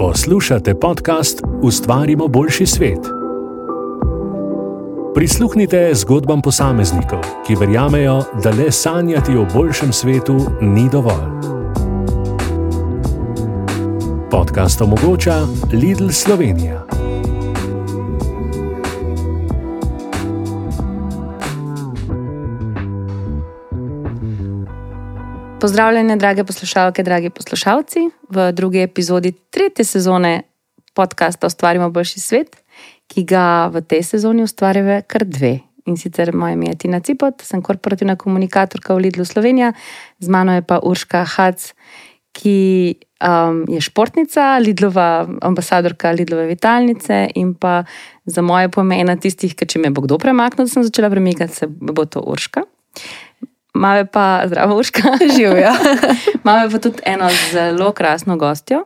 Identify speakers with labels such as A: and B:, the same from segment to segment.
A: Poslušate podcast Ustvarimo boljši svet. Prisluhnite zgodbam posameznikov, ki verjamejo, da le sanjati o boljšem svetu ni dovolj. Podcast omogoča Lidl Slovenija.
B: Pozdravljene, drage poslušalke, dragi poslušalci, v drugi epizodi tretje sezone podcasta Ustvarimo boljši svet, ki ga v tej sezoni ustvarjava kar dve. In sicer moje ime je Tina Cipot, sem korporativna komunikatorka v Lidlu Slovenija, z mano je pa Urška Hac, ki um, je športnica, Lidlova ambasadorka Lidlove vitalnice in pa za moje pomena tistih, ki če me bo kdo premaknil, da sem začela premikati, se bo to Urška. Mame pa zdravo, uška.
C: Živijo.
B: Mame pa tudi eno zelo krasno gostjo.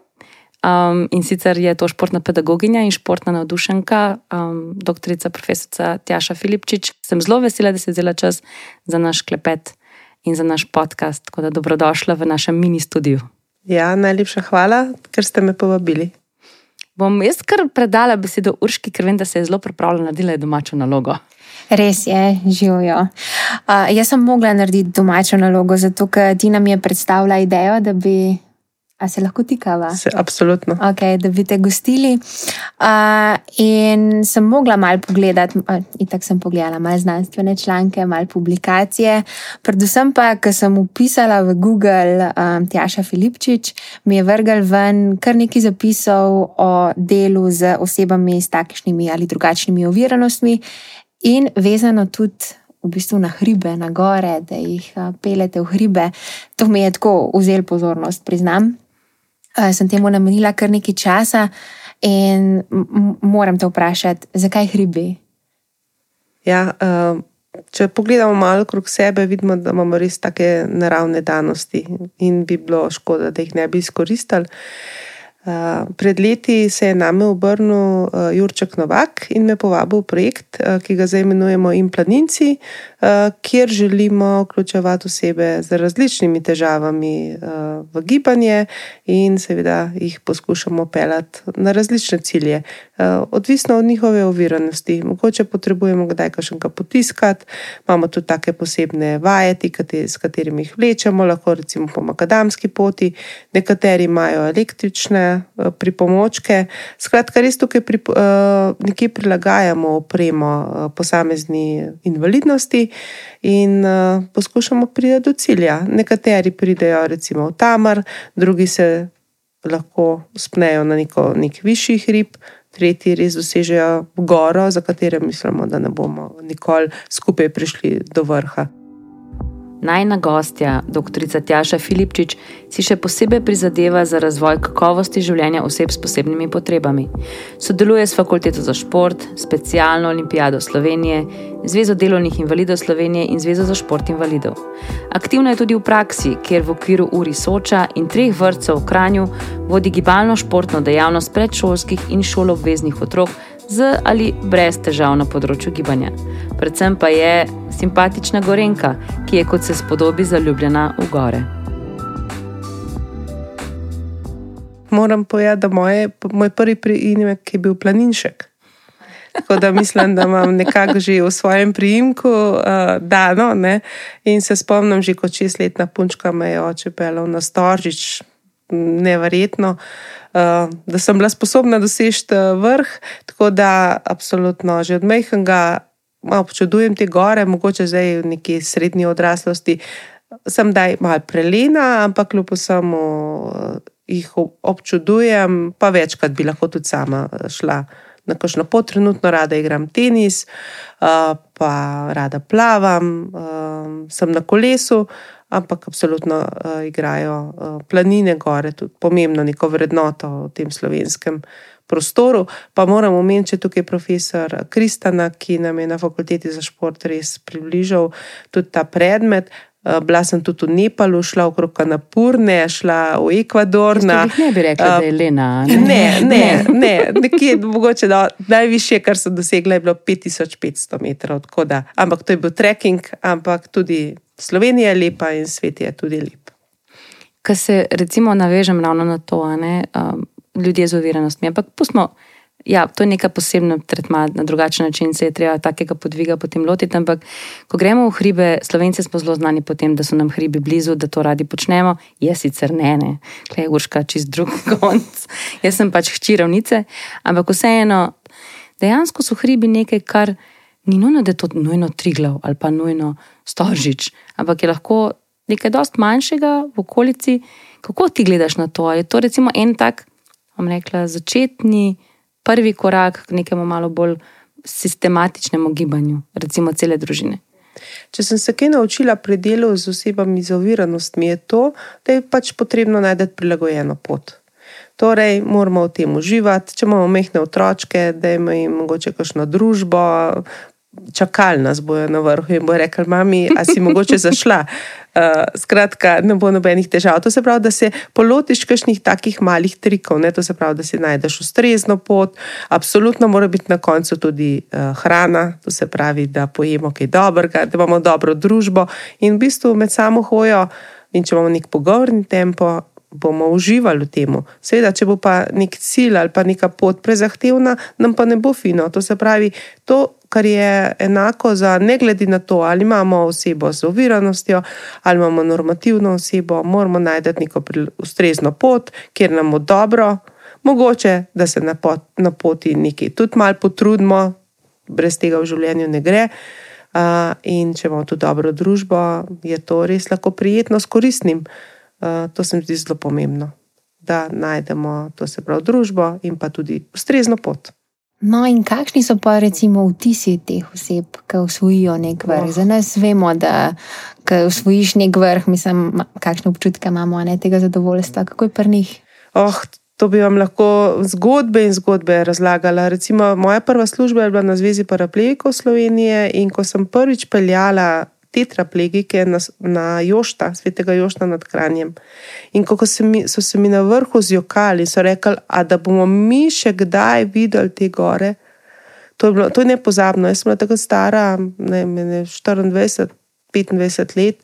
B: Um, in sicer je to športna pedagoginja in športna navdušenka, um, doktorica profesorica Tjaša Filipčič. Sem zelo vesela, da ste vzela čas za naš klepet in za naš podcast. Tako da dobrodošla v našem mini studiu.
C: Ja, najlepša hvala, ker ste me povabili.
B: Bom jaz kar predala besedo Urški, ker vem, da se je zelo pripravljena narediti domačo nalogo.
D: Res je, živijo. Uh, jaz sem mogla narediti domačo nalogo, zato ker ti nam je predstavila idejo, da bi. A se lahko tikava?
C: Se, absolutno.
D: Okay, da bi te gostili. Uh, in sem mogla malo pogledati, in tako sem pogledala, malo znanstvene članke, malo publikacije. Predvsem pa, ker sem upisala v Google um, Tjaša Filipčič, mi je vrgel ven kar nekaj zapisov o delu z osebami s takšnimi ali drugačnimi oviranostmi in vezano tudi v bistvu na hribe, na gore, da jih pelete v hribe. To mi je tako vzel pozornost, priznam. Sem temu namenila kar nekaj časa in moram te vprašati, zakaj hribi?
C: Ja, če pogledamo malo okrog sebe, vidimo, da imamo res take naravne danosti in bi bilo škoda, da jih ne bi izkoristili. Pred leti se je name obrnil Jurček Novak in me povabil v projekt, ki ga zdaj imenujemo Implaninci, kjer želimo vključevati osebe z različnimi težavami v gibanje in seveda jih poskušamo pelati na različne cilje, odvisno od njihove oviranosti. Mogoče potrebujemo kdaj kakšnega potiskati, imamo tudi take posebne vajeti, s katerimi jih vlečemo, lahko recimo po makadamski poti, nekateri imajo električne pripomočke. Skratka, res tukaj pri, nekje prilagajamo opremo posamezni invalidnosti in uh, poskušamo priti do cilja. Nekateri pridejo recimo v Tamar, drugi se lahko spnejo na neko, nek višji hrib, tretji res dosežejo goro, za katero mislimo, da ne bomo nikoli skupaj prišli do vrha.
B: Najna gostja, dr. Tjaša Filipčič, si še posebej prizadeva za razvoj kakovosti življenja oseb s posebnimi potrebami. Sodeluje s Fakulteto za šport, specialno olimpijado Slovenije, Zvezo delovnih invalidov Slovenije in Zvezo za šport invalidov. Aktivna je tudi v praksi, kjer v okviru Uri Soča in treh vrtcev v Kranju vodi gibalno športno dejavnost predšolskih in šoloobveznih otrok z ali brez težav na področju gibanja. Predvsem pa je simpatična Gorenka, ki je kot se spodobi zaljubljena v gore.
C: Moram povedati, da moje, moj prvi priimek je bil planinšek. Tako da mislim, da imam nekako že v svojem priimku uh, dano. Ne? In se spomnim, že kot šestletna punčka me je oče pelal na Storžič, neverjetno, uh, da sem bila sposobna doseči vrh. Tako da, absolutno, že od Mejhanga občudujem te gore, mogoče zdaj v neki srednji odraslosti. Sem daj malo prelena, ampak kljub vsemu uh, jih občudujem, pa večkrat bi lahko tudi sama šla na kakšno pot, trenutno rada igram tenis, pa rada plavam, sem na kolesu, ampak absolutno uh, igrajo uh, planine, gore, tudi pomembno neko vrednoto v tem slovenskem. Prostoru. Pa moramo omeniti tukaj profesor Kristana, ki nam je na fakulteti za šport res približal tudi ta predmet. Eh, bila sem tudi v Nepalu, šla okrog Kanapurne, šla v Ekvador. Na,
B: ne bi rekla, uh, da je Lena.
C: Ne, ne, ne, ne nekje, mogoče da, najvišje, kar sem dosegla, je bilo 5500 metrov. Da, ampak to je bil trekking, ampak tudi Slovenija je lepa in svet je tudi lep.
B: Kar se recimo navežem ravno na to, ne, um, ljudje z oviranostmi. Ampak pustimo, ja, to je neka posebna tretma, na drugačen način se je treba takega podviga potem lotiti. Ampak, ko gremo v hribe, slovenci smo zelo znani po tem, da so nam hribi blizu, da to radi počnemo. Jaz sicer ne, ne, klej urška čist drug konc. Jaz sem pač hčirovnice, ampak vseeno, dejansko so hribi nekaj, kar ni nujno, da je to nujno triglav ali pa nujno stožič, ampak je lahko nekaj dost manjšega v okolici. Kako ti gledaš na to? Je to recimo en tak, bom rekla, začetni prvi korak k nekemu malo bolj sistematičnemu gibanju, recimo cele družine.
C: Če sem se kaj naučila pri delu z osebami z oviranostmi, je to, da je pač potrebno najti prilagojeno pot. Torej, moramo v tem uživati. Če imamo mehne otroke, da imamo mogoče kakšno družbo, čakali nas bojo na vrhu in bo rekel, mami, a si mogoče zašla. Uh, skratka, ne bo nobenih težav. To se pravi, da se polotiš kakšnih takih malih trikov, ne? to se pravi, da si najdeš ustrezno pot. Absolutno mora biti na koncu tudi uh, hrana, to se pravi, da pojemo kaj dobrega, da imamo dobro družbo in v bistvu med samo hojo. In če imamo nek pogovorni tempo, bomo uživali v tem. Seveda, če bo pa nek cilj ali pa neka pot prezahtevna, nam pa ne bo fino. To se pravi, to, kar je enako za ne glede na to, ali imamo osebo z oviranostjo ali imamo normativno osebo, moramo najti neko ustrezno pot, kjer nam bo dobro. Mogoče, da se na, pot, na poti nekaj tudi malo potrudimo, brez tega v življenju ne gre. Uh, in če imamo tu dobro družbo, je to res lahko prijetno s koristnim. Uh, to se mi zdi zelo pomembno, da najdemo to se pravi družbo in pa tudi ustrezno pot.
D: No, in kakšni so pa recimo vtisi teh oseb, ki usvojijo nek vrh? Oh. Za nas vemo, da ko usvojiš nek vrh, mislim, kakšne občutke imamo, ne tega zadovoljstva, kako je pri njih.
C: Oh, to bi vam lahko zgodbe in zgodbe razlagala. Recimo, moja prva služba je bila na Zvezi paraplegikov Slovenije in ko sem prvič peljala tetraplegike na, na Jošta, svetega Jošta nad Kranjem. In ko so, mi, so se mi na vrhu zjokali, so rekli, da bomo mi še kdaj videli te gore. To je, bilo, to je nepozabno. Jaz sem bila tako stara, ne, ne, 24, 25 let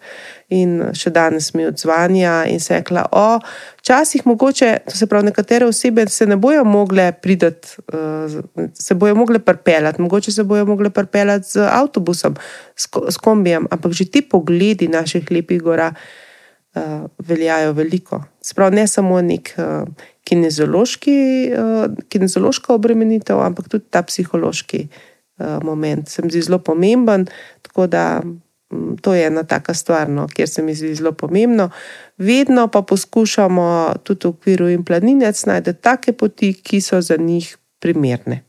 C: in še danes mi odzvanja in se rekla, o, včasih mogoče, to se pravi, nekatere osebe se ne bojo mogle pridati, uh, se bojo mogle prpeljati, mogoče se bojo mogle prpeljati z avtobusom, s, kombijem, ampak že ti pogledi naših lepih gora uh, veljajo veliko. Sprav ne samo nek kinezološki, uh, kinezološka obremenitev, ampak tudi ta psihološki moment. Se mi zdi zelo pomemben, tako da to je ena taka stvar, no, kjer se mi zdi zelo pomembno. Vedno pa poskušamo tudi v okviru in planinec najti take poti, ki so za njih primerne.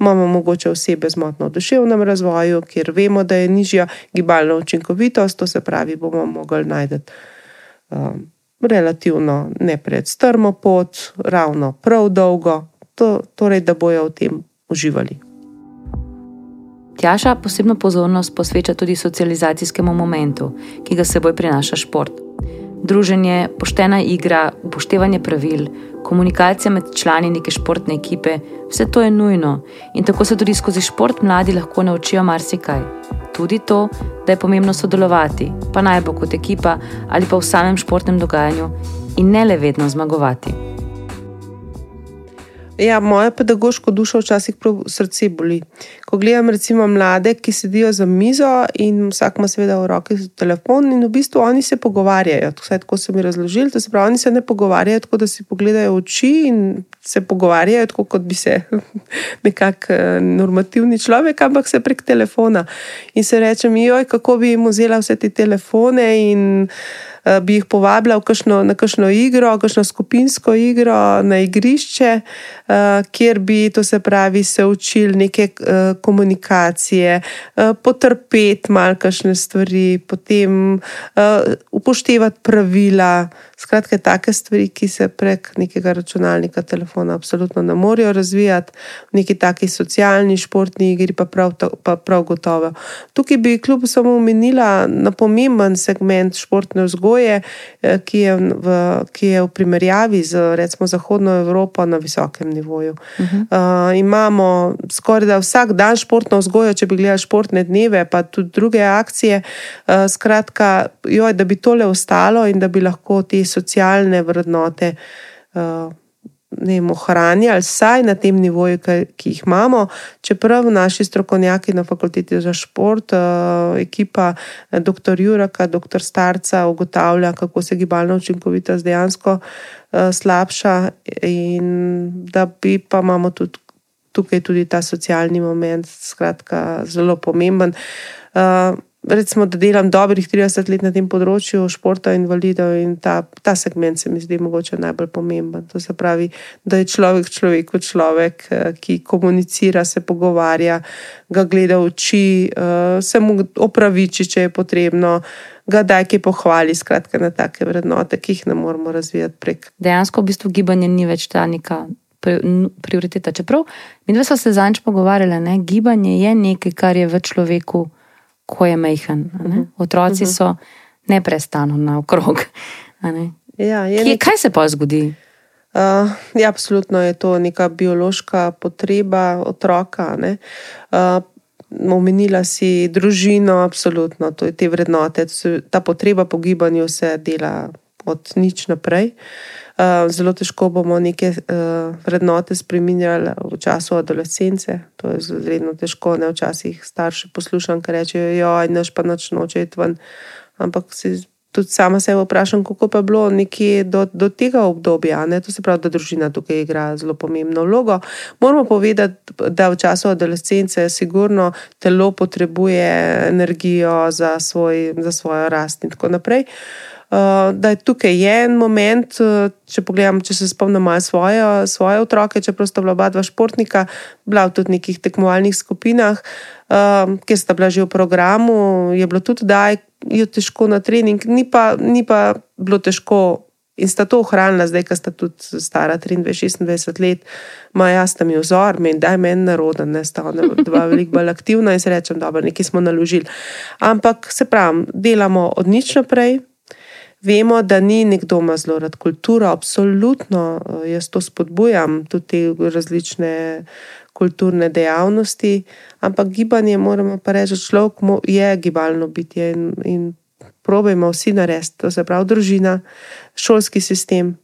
C: Imamo mogoče osebe z motno v duševnem razvoju, kjer vemo, da je nižja gibalna učinkovitost, to se pravi, bomo mogli najti um, relativno ne pred strmo pot, ravno prav dolgo, to, torej da bojo v tem uživali.
B: Tjaša posebno pozornost posveča tudi socializacijskemu momentu, ki ga seboj prinaša šport. Druženje, poštena igra, upoštevanje pravil, komunikacija med člani neke športne ekipe, vse to je nujno in tako se tudi skozi šport mladi lahko naučijo marsikaj. Tudi to, da je pomembno sodelovati, pa naj bo kot ekipa ali pa v samem športnem dogajanju in ne le vedno zmagovati.
C: Ja, moja pedagoška duša včasih prav srce boli. Ko gledam, recimo, mlade, ki sedijo za mizo in vsak ima, seveda, v roki telefon, in v bistvu oni se pogovarjajo. Vse tako so mi razložili, da se pravi, oni se ne pogovarjajo tako, da si pogledajo oči in se pogovarjajo tako, kot bi se nekako eh, normativni človek, ampak se prek telefona. In se rečem, joj, kako bi jim vzela vse te telefone in. Eh, bi jih povabila kakšno, na kakšno igro, kakšno skupinsko igro, na igrišče, uh, kjer bi to se pravi se učili neke uh, komunikacije, potrpeti malo kakšne stvari, potem upoštevati pravila. Skratka, take stvari, ki se prek nekega računalnika, telefona, absolutno ne morejo razvijati, v neki taki socialni, športni igri, pa prav, pa prav gotovo. Tukaj bi kljub samo omenila na pomemben segment športne vzgoje, eh, ki je v, ki je v primerjavi z recimo Zahodno Evropo na visokem nivoju. Uh -huh. uh, imamo skoraj da vsak dan športno vzgojo, če bi gledali športne dneve, pa tudi druge akcije. Uh, skratka, joj, da bi tole ostalo in da bi lahko te socialne vrednote uh, vem, ohranjali, vsaj na tem nivoju, ki, jih imamo. Čeprav naši strokovnjaki na fakulteti za šport, uh, ekipa eh, dr. Juraka, dr. Starca, ugotavlja, kako se gibalna učinkovitost dejansko slabša, in da bi pa imamo tudi. Tukaj je tudi ta socialni moment, skratka, zelo pomemben. Uh, recimo, da delam dobrih 30 let na tem področju športa invalidov in ta, ta segment se mi zdi mogoče najbolj pomemben. To se pravi, da je človek človek, človek, eh, ki komunicira, se pogovarja, ga gleda v oči, eh, se mu opraviči, če je potrebno. Ga daj ki pohvali, skratka, na take vrednote, ki jih ne moramo razvijati prek.
B: Dejansko v bistvu gibanje ni več ta neka prioriteta. Čeprav mi dva smo se zanj pogovarjali, da gibanje je nekaj, kar je v človeku ko je mehen. Uh mhm. -huh. Otroci uh mhm. -huh. so neprestano naokrog.
C: Ja,
B: nek... Kaj se pa zgodi?
C: Uh, ja, absolutno je to neka biološka potreba otroka. Uh, omenila si družino, absolutno, to je te vrednote. Ta potreba po gibanju se dela od nič naprej. Uh, zelo težko bomo neke uh, vrednote spremenjali v času adolescence. To je zelo težko. Ne? Včasih starši poslušam, ker rečejo, je noč pa noč noče iti ven. Ampak si tudi sama se vprašam, kako je bilo nekje do, do tega obdobja. Ne? To se pravi, da družina tukaj igra zelo pomembno vlogo. Moramo povedati, da v času adolescence sigurno telo potrebuje energijo za, svoj, za svojo rast in tako naprej. Uh, da je tukaj en moment, uh, če pogledam, če se spomnim na svoje, svoje otroke, čeprav sta bila oba dva športnika, bila v tudi nekih tekmovalnih skupinah, uh, kjer sta bila že v programu, je bilo tudi, da je težko na trening, ni pa, ni pa bilo težko. In sta to ohranila, zdaj, ko sta tudi stara 23-26 let, ima jaz tam vzor, meni da je meni naroden, ne sta ona dva veliko bolj aktivna in se rečem, da nekaj smo naložili. Ampak se pravi, delamo od nič naprej, Vemo, da ni nekdo ima zelo rad kulturo, absolutno eh, jaz to spodbujam, tudi te različne kulturne dejavnosti, ampak gibanje, moramo pa reči, človek je gibalno bitje in, in probejmo vsi narediti, to se pravi družina, šolski sistem,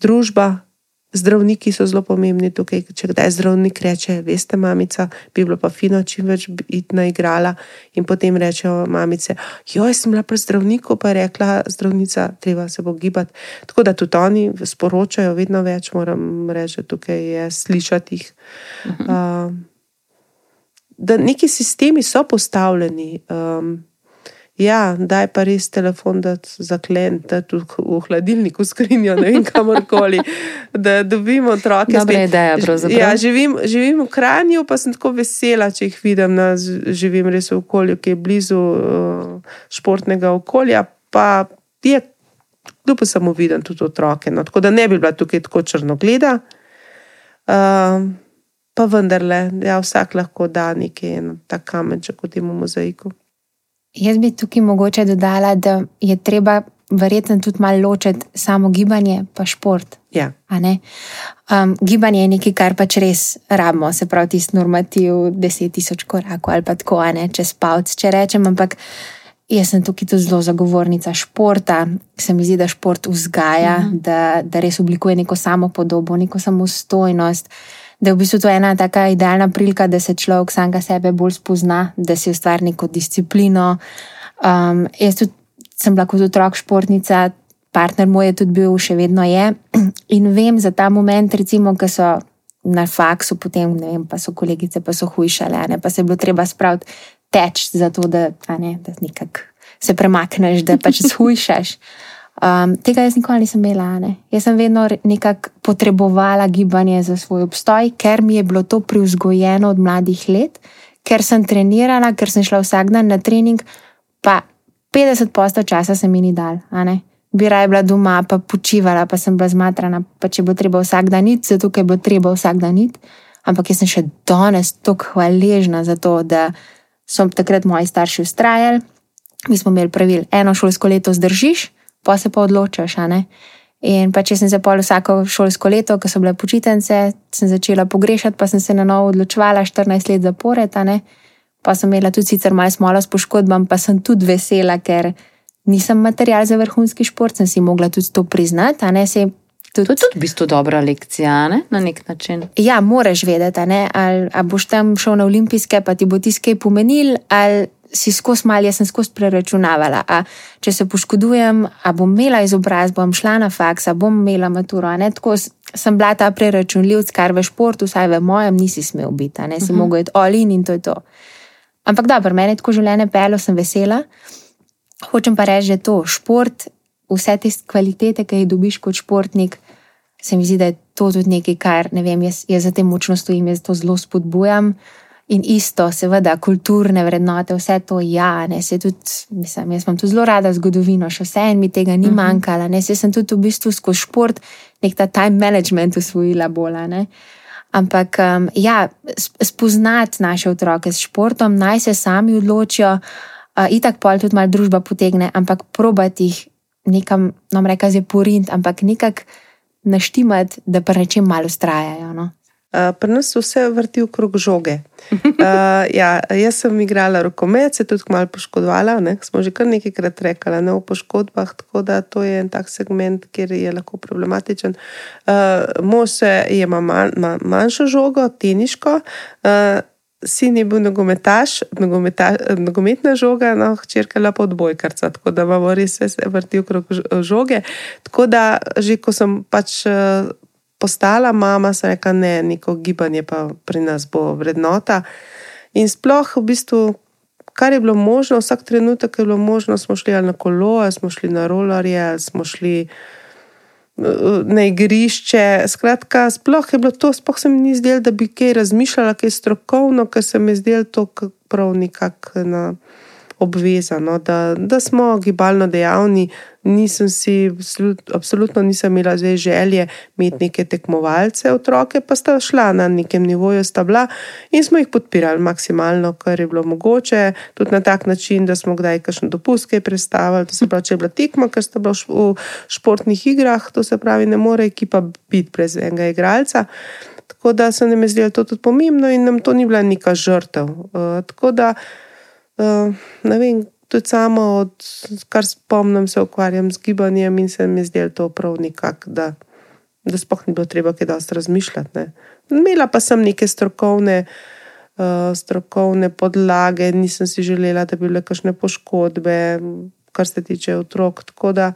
C: družba, Zdravniki so zelo pomembni tukaj. Če kdaj zdravnik reče, veste, mamica, bi bilo pa fino, čim več biti na igrala. In potem rečejo mamice, jo, jaz sem bila pri zdravniku, pa je rekla zdravnica, treba se bo gibati. Tako da tudi oni sporočajo vedno več, moram reči, tukaj je slišati jih. Uh, da neki sistemi so postavljeni. Um, Ja, da je pa res telefon, da zaklen, da tudi v hladilniku skrinjo, ne vem kamorkoli, da dobimo otroke.
B: Dobre spet. ideje, pravzaprav.
C: Ja, živim, živim v Kranju, pa sem tako vesela, če jih vidim, da živim res v okolju, ki je blizu uh, športnega okolja. Pa je, kdo pa samo vidim tudi otroke. No, tako da ne bi bila tukaj tako črnogleda. Uh, pa vendarle, ja, vsak lahko da nekaj, ta kamenček v tem mozaiku.
D: Jaz bi tukaj mogoče dodala, da je treba verjetno tudi malo ločiti samo gibanje in šport.
C: Ja.
D: Um, gibanje je nekaj, kar pač res rabimo, se pravi, tisti normativ 10.000 korakov ali pa tako, ne čez palc, če rečem. Ampak jaz sem tukaj tudi zelo zagovornica športa, se mi zdi, da šport vzgaja, uh mhm. da, da res oblikuje neko samo podobo, neko samostojnost da je v bistvu to ena taka idealna prilika, da se človek samega sebe bolj spozna, da si ustvari neko disciplino. Um, jaz tudi sem bila kot otrok športnica, partner moj je tudi bil, še vedno je. In vem za ta moment, recimo, ki so na faksu, potem vem, pa so kolegice, pa so hujšale, ne, pa se je bilo treba spraviti teč za to, da, ne, da nekako se premakneš, da pač zhujšaš. Um, tega jaz nikoli nisem imela. Ne. Jaz sem vedno nekako potrebovala gibanje za svoj obstoj, ker mi je bilo to privzgojeno od mladih let, ker sem trenirala, ker sem šla vsak dan na trening, pa 50 posto časa se mi ni dal. Bi raje bila doma, pa počivala, pa sem bila zmatrana, pa če bo treba vsak dan iti, zato ker bo treba vsak dan iti. Ampak jaz sem še danes tako hvaležna za to, da so takrat moji starši ustrajali. Mi smo imeli pravil, eno šolsko leto zdržiš, pa se pa odločiš. In pa če sem se pol vsako šolsko leto, ko so bile počitnice, sem začela pogrešati, pa sem se na novo odločila 14 let zapored. Pa sem imela tudi sicer malo smola s poškodbami, pa sem tudi vesela, ker nisem material za vrhunski šport, sem si mogla tudi to priznati.
B: To je tudi v bistvu dobra lekcija, ne? na nek način.
D: Ja, moraš vedeti, ne? ali, ali boš tam šel na olimpijske, pa ti bo tiskaj pomenil, ali si skozi mal, jaz sem skozi preračunavala. A, če se poškodujem, a bom imela izobrazbo, bom šla na faks, a bom imela maturo. Tako sem bila ta preračunljiv, kar v športu, vsaj v mojem, nisi smel biti, ne si uh -huh. mogel iti olin in to je to. Ampak dobro, meni je tako življenje pelo, sem vesela. Hočem pa reči, da je to šport, vse te kvalitete, ki jih dobiš kot športnik. Se mi zdi, da je to tudi nekaj, kar ne vem, jaz, jaz za te močno stojim, jaz to zelo spodbujam. In isto, seveda, kulturne vrednote, vse to, ja, ne, se tudi, mislim, jaz imam tu zelo rada zgodovino, še vse en mi tega ni uh mhm. -huh. manjkalo, ne, se sem tudi v bistvu skozi šport nek ta time management usvojila bolj, ne. Ampak, um, ja, spoznati naše otroke s športom, naj se sami odločijo, uh, itak pol tudi malo družba potegne, ampak probati jih nekam, no, reka zdaj porint, ampak nekako naštimati, da pa rečem malo ustrajajo, no.
C: Uh, Pri nas se vse vrti okrog žoge. Uh, ja, jaz sem igrala rokomet, se tudi malo poškodovala. Ne? Smo že kar nekajkrat rekli ne, o poškodbah, tako da to je en tak segment, kjer je lahko problematičen. Uh, Mož ima man, man, manjšo žogo, teniško. Uh, Sin je bil nogometaš, nogometa, nogometna žoga, no, hčerka je pa odbojkarca, tako da imamo res vse vrti okrog žoge. Tako da, že ko sem pač postala mama, sem rekla, ne, neko gibanje pa pri nas bo vrednota. In sploh v bistvu, kar je bilo možno, vsak trenutek je bilo možno, smo šli na kolo, smo šli na rolerje, smo šli uh, na igrišče. Skratka, sploh je bilo to, sploh se mi ni zdelo, da bi kaj razmišljala, kaj strokovno, ker se mi je zdelo to prav nekako na obvezano, da, da smo gibalno dejavni. Nisem si, absolutno nisem imela zdaj želje imeti neke tekmovalce, otroke pa sta šla na nekem nivoju, sta bila in smo jih podpirali maksimalno, kar je bilo mogoče, tudi na tak način, da smo kdaj kakšne dopustke predstavili. To se pravi, če je bila tekma, ker sta bila v športnih igrah, to se pravi, ne more ekipa biti brez enega igralca. Tako da se nam je zdelo to tudi pomembno in nam to ni bila neka žrtev. Uh, tako da Uh, ne vem, tudi samo, od, kar spomnim, se ukvarjam z gibanjem in se mi zdi to prav nekako, da, da spoh ni bilo treba kaj dosti razmišljati. Ne. Imela pa sem neke strokovne, uh, strokovne podlage, nisem si želela, da bi bile kakšne poškodbe, kar se tiče otrok. Tako da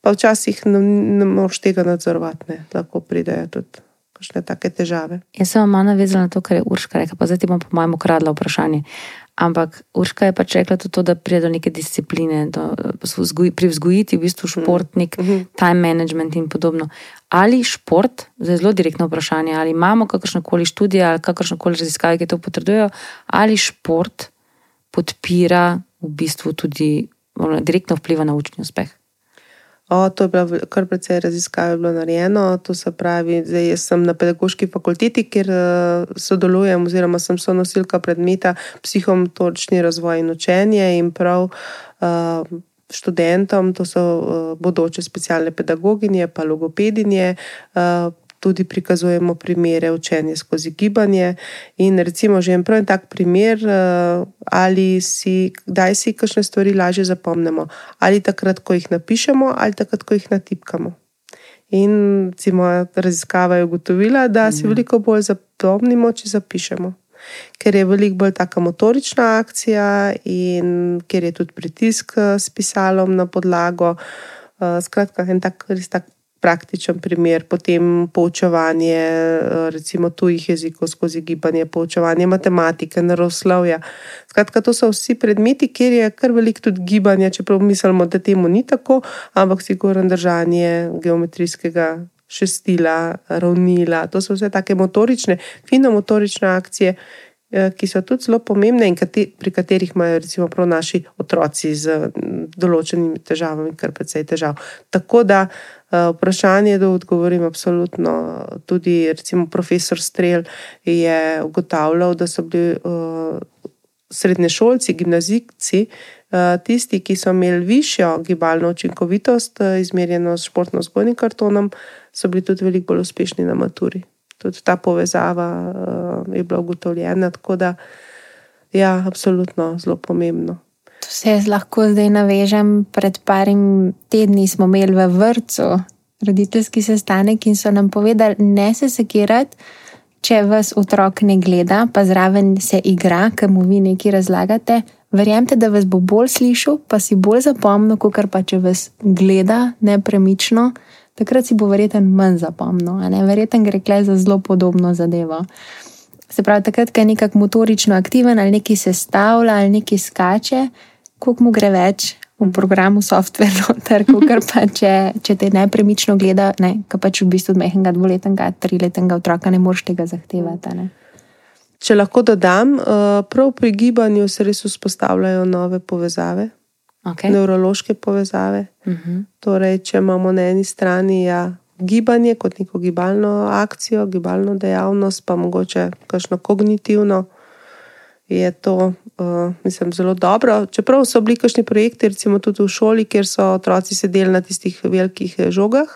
C: pa včasih ne, ne moš tega nadzorovati, lahko pridejo tudi. Kakšne take težave.
B: Jaz sem malo navezala na to, kar je Urška rekla, pa zdaj ti bom po mojem ukradla vprašanje. Ampak Urška je pač rekla tudi to, da pride do neke discipline, do, pri vzgojiti v bistvu športnik, mm -hmm. time management in podobno. Ali šport, zdaj zelo direktno vprašanje, ali imamo kakršne koli študije ali kakršne koli raziskave, ki to potrdujejo, ali šport podpira v bistvu tudi direktno vpliva na učni uspeh.
C: O, to je bilo kar precej raziskav narejeno. To se pravi, da sem na pedagoški fakulteti, kjer uh, sodelujem, oziroma sem sonosilka predmeta psihomotorični razvoj in učenje in prav uh, študentom, to so uh, bodoče specialne pedagoginje, pa logopedinje. Uh, tudi prikazujemo primere učenja skozi gibanje. In recimo, že en prav tak primer, eh, ali si, kdaj si kakšne stvari lažje zapomnimo, ali takrat, ko jih napišemo, ali takrat, ko jih natipkamo. In recimo, raziskava je ugotovila, da si mhm. veliko bolj zapomnimo, če zapišemo. Ker je veliko bolj taka motorična akcija, in ker je tudi pritisk eh, s pisalom na podlago. Uh, skratka, en tak res tak praktičen primer, potem poučevanje, eh, recimo tujih jezikov skozi gibanje, poučevanje matematike, naravoslovja. Skratka, to so vsi predmeti, kjer je kar veliko tudi gibanja, čeprav mislimo, da temu ni tako, ampak sigurno držanje geometrijskega šestila, ravnila. To so vse take motorične, fino motorične akcije. Eh, ki so tudi zelo pomembne, in pri katerih imajo, prav naši otroci z določenimi težavami, kar precej težav. Tako da eh, vprašanje, da odgovorim, absolutno. Tudi, recimo, profesor Strel je ugotavljal, da so bili uh, srednje šolci, gimnazijci, tisti, ki so imeli višjo gibalno učinkovitost, izmerjeno s športno-zgojnim kartonom, so bili tudi veliko bolj uspešni na maturi tudi ta povezava uh, je bila ugotovljena. Tako da, ja, absolutno zelo pomembno.
D: To se jaz lahko zdaj navežem. Pred parim tedni smo imeli v vrtu roditeljski sestanek in so nam povedali, ne se sekirati, če vas otrok ne gleda, pa zraven se igra, ker mu vi nekaj razlagate. Verjemite, da vas bo bolj slišal, pa si bolj zapomnil, kot pa če vas gleda nepremično, takrat si bo verjeten manj zapomnil. Verjeten gre kle za zelo podobno zadevo. Se pravi, takrat, ko je nekako motorično aktiven ali nekaj sestavlja ali nekaj skače, koliko mu gre več v programu software, ter kar pa če, če te nepremično gleda, ne, kar pač v bistvu od mehkega dvoletnega, triletnega otroka ne moreš tega zahtevati. Ne.
C: Če lahko dodam, eh, prav pri gibanju se res vzpostavljajo nove povezave,
B: Okay.
C: nevrološke povezave.
B: Uh -huh.
C: Torej, če imamo na eni strani ja, gibanje kot neko gibalno akcijo, gibalno dejavnost, pa mogoče kakšno kognitivno, je to, uh, mislim, zelo dobro. Čeprav so bili kakšni projekti, recimo tudi v šoli, kjer so otroci sedeli na tistih velikih eh, žogah.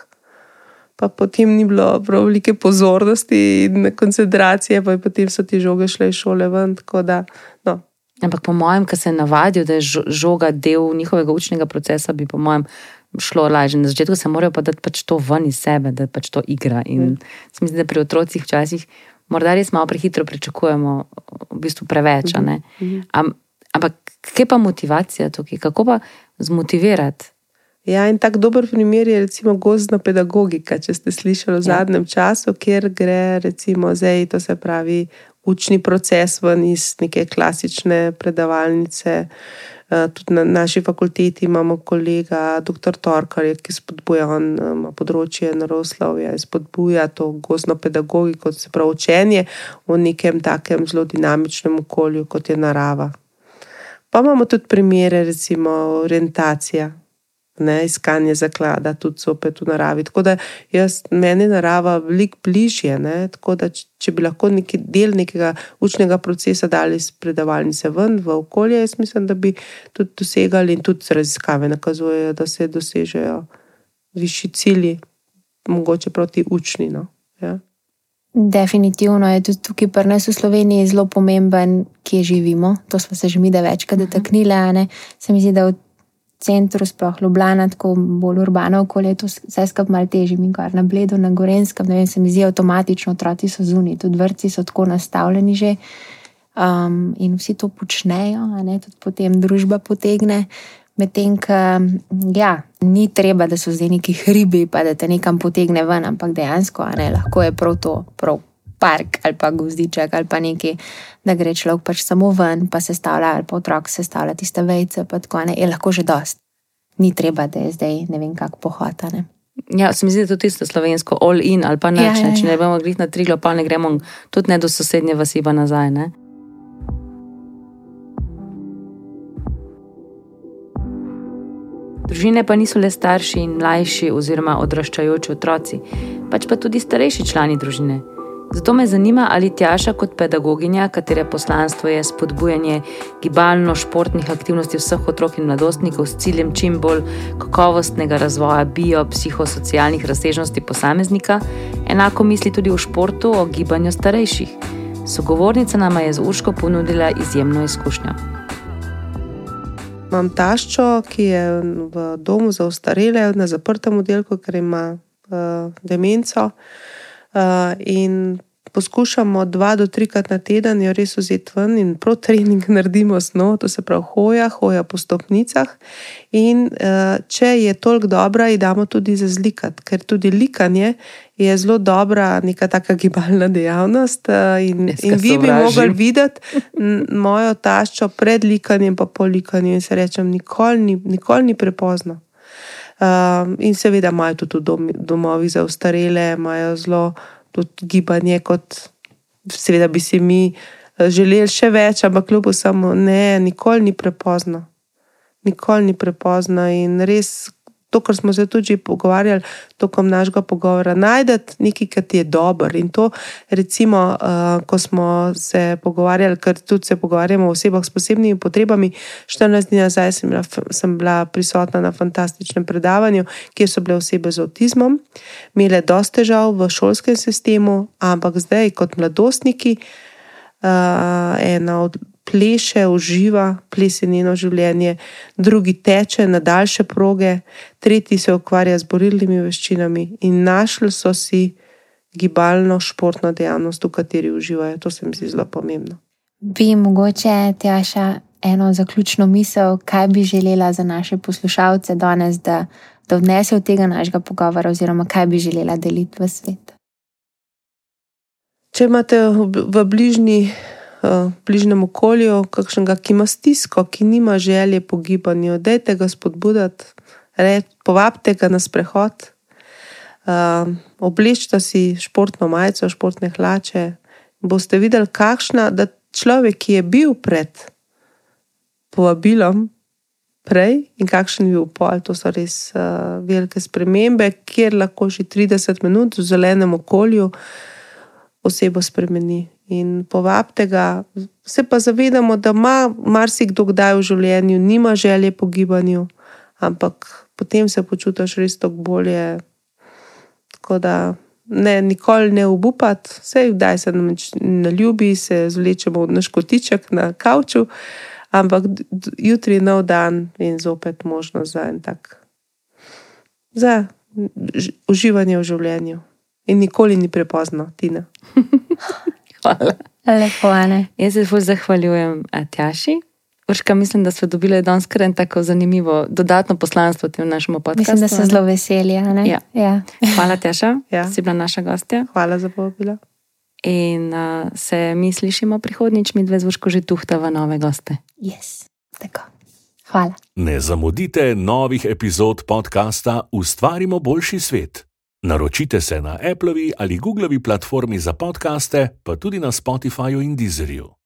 C: Pa potem ni bilo prav velike pozornosti in koncentracije, pa potem so ti žoge šle iz šole ven. Da, no.
B: Ampak po mojem, ki se navadijo, da je žoga del njihovega učnega procesa, bi po mojem šlo lažje. Na začetku se morajo pa dati pač to ven iz sebe, da pač to igra. In mm. mislim, da pri otrocih včasih morda res malo prehitro pričakujemo, v bistvu preveč. Mm -hmm. Am, ampak kje pa motivacija tukaj, kako pa zmotivirati?
C: Ja, in tako dober primer je recimo gozdna pedagogika, če ste slišali v ja. zadnjem času, kjer gre recimo zdaj, to se pravi, učni proces ven iz neke klasične predavalnice. Eh, tudi na naši fakulteti imamo kolega, dr. Torkar, ki spodbuja na področje naravoslovja spodbuja to gozdno pedagogiko, se pravi učenje v nekem takem zelo dinamičnem okolju, kot je narava. Pa imamo tudi primere, recimo orientacija, ne, iskanje zaklada, tudi zopet v naravi. Tako da jaz, meni narava veliko bližje. Ne, da, če bi lahko neki del nekega učnega procesa dali iz predavalnice ven v okolje, jaz mislim, da bi tudi dosegali in tudi raziskave nakazujejo, da se dosežejo višji cilji, mogoče proti učni. No, ja.
D: Definitivno je tudi tukaj pri nas v Sloveniji zelo pomemben, kje živimo. To smo se že mi da večkrat mhm. dotaknili. Se mi zdi, da v centru, sploh Ljubljana, tako bolj urbano okolje, to vse skupaj malo težje, mi kar na Bledu, na Gorenskem, ne vem, se mi zdi avtomatično, otroci so zunaj, tudi vrci so tako nastavljeni že um, in vsi to počnejo, ne, tudi potem družba potegne. Medtem, ko ja, ni treba, da so zdaj neki hribi, pa da te nekam potegne ven, ampak dejansko ne, lahko je prav to, prav park ali pa gozdiček ali pa nekaj, da gre človek pač samo ven, pa se stavlja ali pa otrok se stavlja tiste vejce, pa tako ne, je lahko že dost. Ni treba, da je zdaj ne vem kako pohotane.
B: Ja, se mi zdi, da je to tisto slovensko, all in ali pa ne, ja, ja, ja. če ne bomo grih na triglo, pa ne gremo tudi ne do sosednje vasi pa nazaj. Ne? Družine pa niso le starši in mlajši oziroma odraščajoči otroci, pač pa tudi starejši člani družine. Zato me zanima, ali Tjaša kot pedagoginja, katere poslanstvo je spodbujanje gibalno-športnih aktivnosti vseh otrok in mladostnikov s ciljem čim bolj kakovostnega razvoja bio-psihosocialnih razsežnosti posameznika, enako misli tudi v športu o gibanju starejših. Sogovornica nama je z Urško ponudila izjemno izkušnjo.
C: Imam taščo, ki je v domu za ostarele, na zaprtem oddelku, ker ima uh, demenco. Uh, in poskušamo dva do trikrat na teden jo res vzeti ven in prav trening naredimo snov, to se pravi hoja, hoja po stopnicah. In uh, če je toliko dobra, ji damo tudi za zlikati, ker tudi likanje je zelo dobra, neka taka gibalna dejavnost. Uh, in, in vi bi mogli videti mojo taščo pred likanjem, pa po likanju in se rečem, nikoli ni, nikoli ni prepozno. Um, in seveda imajo tudi v domovih za ostarele, imajo zelo tudi gibanje, kot seveda bi si mi eh, želeli še več, ampak kljub vsemu, ne, nikoli ni prepozno. Nikoli ni prepozno in res to, kar smo se tudi pogovarjali, tokom našega pogovora, najdete nekaj, kar ti je dobro. In to, recimo, uh, ko smo se pogovarjali, ker tudi se pogovarjamo o osebah s posebnimi potrebami. 14 dni nazaj sem bila, sem bila prisotna na fantastičnem predavanju, kjer so bile osebe z avtizmom, imele dosta težav v šolskem sistemu, ampak zdaj, kot mladostniki, uh, ena od pleše, uživa, ples je njeno življenje, drugi teče na daljše proge, tretji se ukvarja z borilnimi veščinami in našli so si gibalno športno dejavnost, v kateri uživajo. To se mi zdi zelo pomembno.
D: Bi mogoče, Tjaša, eno zaključno misel, kaj bi želela za naše poslušalce danes, da, da odnese od tega našega pogovora, oziroma kaj bi želela deliti v svet.
C: Če imate v bližnji, bližnjem okolju kakšnega, ki ima stisko, ki nima želje po gibanju, dajte ga spodbuditi, povabite ga na sprehod, uh, oblečite si športno majico, športne hlače. Boste videli, kakšna, da človek, ki je bil pred povabilom, prej in kakšen je bil pol, to so res uh, velike spremembe, kjer lahko že 30 minut v zelenem okolju osebo spremeni. In povabite ga, se pa zavedamo, da ima marsikdo kdaj v življenju, nima želje po gibanju, ampak potem se počutiš res toliko bolje. Tako da ne, nikoli ne obupati, vse vdaj se nam ne ljubi, se zvlečemo na škotiček na kavču, ampak jutri je nov dan in zopet možnost za en tak. Za uživanje v življenju. In nikoli ni prepozno, Tina.
B: Hvala.
D: Lepo, Ane.
B: Jaz se zelo zahvaljujem Atjaši. Urška, mislim, da smo dobili danes kar en tako zanimivo dodatno poslanstvo v tem našem podkastu.
D: Mislim, da se zelo veselijo.
B: Ja.
D: Ja.
B: Hvala, Tjaša,
C: Ja.
B: si bila naša gostja.
C: Hvala za povabilo.
B: In uh, se mi slišimo prihodnjič, mi dve zvuško že tuhtava nove goste.
D: Yes. Tako. Hvala.
A: Ne zamudite novih epizod podcasta Ustvarimo boljši svet. Naročite se na Applevi ali Googlovi platformi za podkaste, pa tudi na Spotifyju in Deezerju.